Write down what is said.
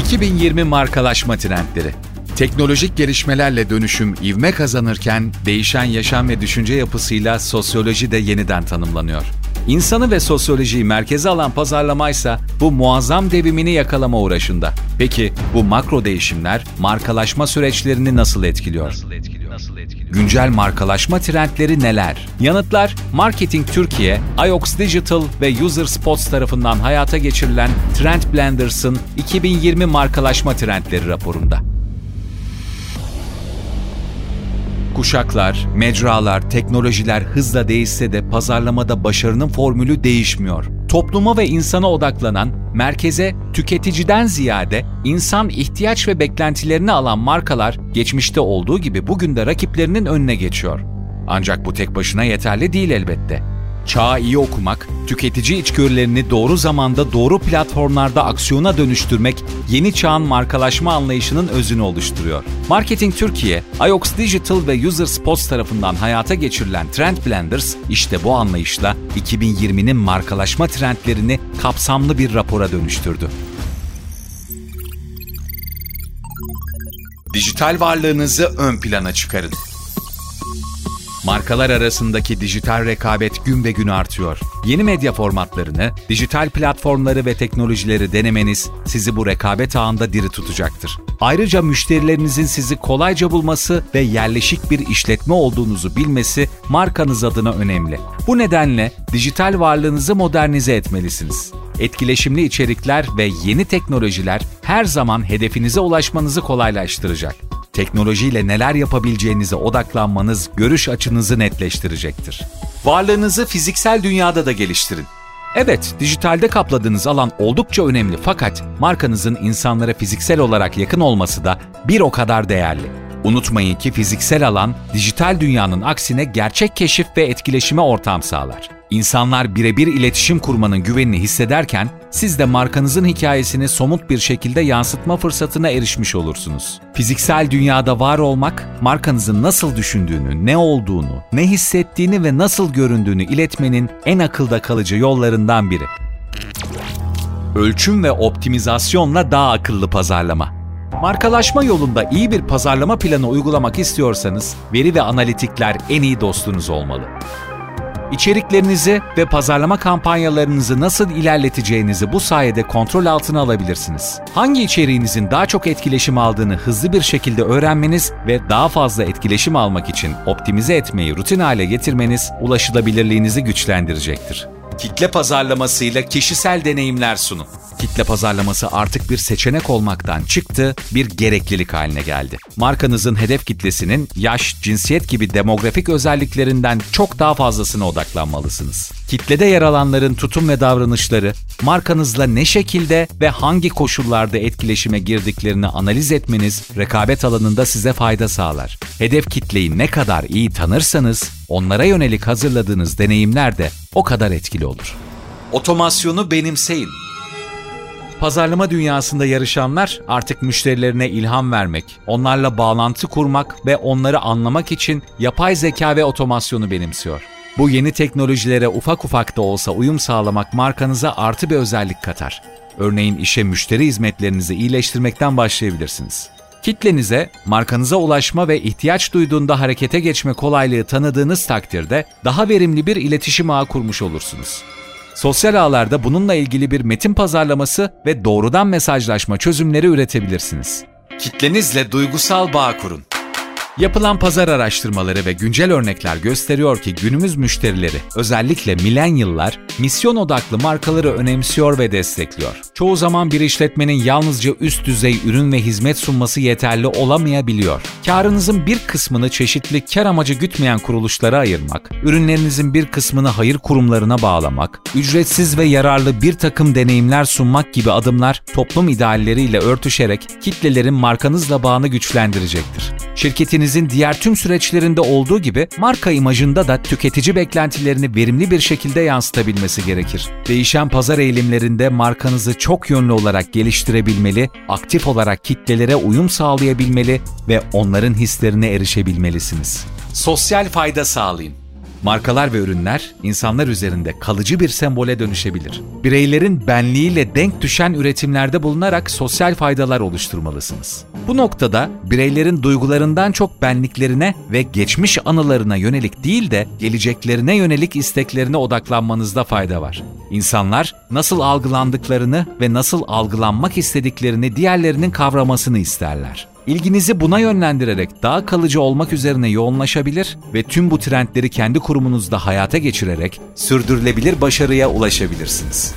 2020 markalaşma trendleri. Teknolojik gelişmelerle dönüşüm ivme kazanırken değişen yaşam ve düşünce yapısıyla sosyoloji de yeniden tanımlanıyor. İnsanı ve sosyolojiyi merkeze alan pazarlamaysa bu muazzam devimini yakalama uğraşında. Peki bu makro değişimler markalaşma süreçlerini nasıl etkiliyor? Nasıl etkiliyor? Nasıl etkiliyor? Güncel markalaşma trendleri neler? Yanıtlar Marketing Türkiye, IOX Digital ve User Spots tarafından hayata geçirilen Trend Blenders'ın 2020 markalaşma trendleri raporunda. Kuşaklar, mecralar, teknolojiler hızla değişse de pazarlamada başarının formülü değişmiyor. Topluma ve insana odaklanan, merkeze tüketiciden ziyade insan ihtiyaç ve beklentilerini alan markalar geçmişte olduğu gibi bugün de rakiplerinin önüne geçiyor. Ancak bu tek başına yeterli değil elbette. Çağı iyi okumak, tüketici içgörülerini doğru zamanda doğru platformlarda aksiyona dönüştürmek yeni çağın markalaşma anlayışının özünü oluşturuyor. Marketing Türkiye, IOX Digital ve User Spots tarafından hayata geçirilen Trend Blenders işte bu anlayışla 2020'nin markalaşma trendlerini kapsamlı bir rapora dönüştürdü. Dijital varlığınızı ön plana çıkarın. Markalar arasındaki dijital rekabet gün be gün artıyor. Yeni medya formatlarını, dijital platformları ve teknolojileri denemeniz sizi bu rekabet ağında diri tutacaktır. Ayrıca müşterilerinizin sizi kolayca bulması ve yerleşik bir işletme olduğunuzu bilmesi markanız adına önemli. Bu nedenle dijital varlığınızı modernize etmelisiniz. Etkileşimli içerikler ve yeni teknolojiler her zaman hedefinize ulaşmanızı kolaylaştıracak teknolojiyle neler yapabileceğinize odaklanmanız görüş açınızı netleştirecektir. Varlığınızı fiziksel dünyada da geliştirin. Evet, dijitalde kapladığınız alan oldukça önemli fakat markanızın insanlara fiziksel olarak yakın olması da bir o kadar değerli. Unutmayın ki fiziksel alan dijital dünyanın aksine gerçek keşif ve etkileşime ortam sağlar. İnsanlar birebir iletişim kurmanın güvenini hissederken siz de markanızın hikayesini somut bir şekilde yansıtma fırsatına erişmiş olursunuz. Fiziksel dünyada var olmak, markanızın nasıl düşündüğünü, ne olduğunu, ne hissettiğini ve nasıl göründüğünü iletmenin en akılda kalıcı yollarından biri. Ölçüm ve optimizasyonla daha akıllı pazarlama. Markalaşma yolunda iyi bir pazarlama planı uygulamak istiyorsanız veri ve analitikler en iyi dostunuz olmalı. İçeriklerinizi ve pazarlama kampanyalarınızı nasıl ilerleteceğinizi bu sayede kontrol altına alabilirsiniz. Hangi içeriğinizin daha çok etkileşim aldığını hızlı bir şekilde öğrenmeniz ve daha fazla etkileşim almak için optimize etmeyi rutin hale getirmeniz ulaşılabilirliğinizi güçlendirecektir. Kitle pazarlamasıyla kişisel deneyimler sunun kitle pazarlaması artık bir seçenek olmaktan çıktı, bir gereklilik haline geldi. Markanızın hedef kitlesinin yaş, cinsiyet gibi demografik özelliklerinden çok daha fazlasına odaklanmalısınız. Kitlede yer alanların tutum ve davranışları, markanızla ne şekilde ve hangi koşullarda etkileşime girdiklerini analiz etmeniz rekabet alanında size fayda sağlar. Hedef kitleyi ne kadar iyi tanırsanız, onlara yönelik hazırladığınız deneyimler de o kadar etkili olur. Otomasyonu benimseyin. Pazarlama dünyasında yarışanlar artık müşterilerine ilham vermek, onlarla bağlantı kurmak ve onları anlamak için yapay zeka ve otomasyonu benimsiyor. Bu yeni teknolojilere ufak ufak da olsa uyum sağlamak markanıza artı bir özellik katar. Örneğin işe müşteri hizmetlerinizi iyileştirmekten başlayabilirsiniz. Kitlenize, markanıza ulaşma ve ihtiyaç duyduğunda harekete geçme kolaylığı tanıdığınız takdirde daha verimli bir iletişim ağı kurmuş olursunuz. Sosyal ağlarda bununla ilgili bir metin pazarlaması ve doğrudan mesajlaşma çözümleri üretebilirsiniz. Kitlenizle duygusal bağ kurun. Yapılan pazar araştırmaları ve güncel örnekler gösteriyor ki günümüz müşterileri, özellikle milenyıllar, misyon odaklı markaları önemsiyor ve destekliyor. Çoğu zaman bir işletmenin yalnızca üst düzey ürün ve hizmet sunması yeterli olamayabiliyor. Karınızın bir kısmını çeşitli kar amacı gütmeyen kuruluşlara ayırmak, ürünlerinizin bir kısmını hayır kurumlarına bağlamak, ücretsiz ve yararlı bir takım deneyimler sunmak gibi adımlar toplum idealleriyle örtüşerek kitlelerin markanızla bağını güçlendirecektir. Şirketinizin diğer tüm süreçlerinde olduğu gibi marka imajında da tüketici beklentilerini verimli bir şekilde yansıtabilmesi gerekir. Değişen pazar eğilimlerinde markanızı çok yönlü olarak geliştirebilmeli, aktif olarak kitlelere uyum sağlayabilmeli ve onların hislerine erişebilmelisiniz. Sosyal fayda sağlayın. Markalar ve ürünler insanlar üzerinde kalıcı bir sembole dönüşebilir. Bireylerin benliğiyle denk düşen üretimlerde bulunarak sosyal faydalar oluşturmalısınız. Bu noktada bireylerin duygularından çok benliklerine ve geçmiş anılarına yönelik değil de geleceklerine yönelik isteklerine odaklanmanızda fayda var. İnsanlar nasıl algılandıklarını ve nasıl algılanmak istediklerini diğerlerinin kavramasını isterler. İlginizi buna yönlendirerek daha kalıcı olmak üzerine yoğunlaşabilir ve tüm bu trendleri kendi kurumunuzda hayata geçirerek sürdürülebilir başarıya ulaşabilirsiniz.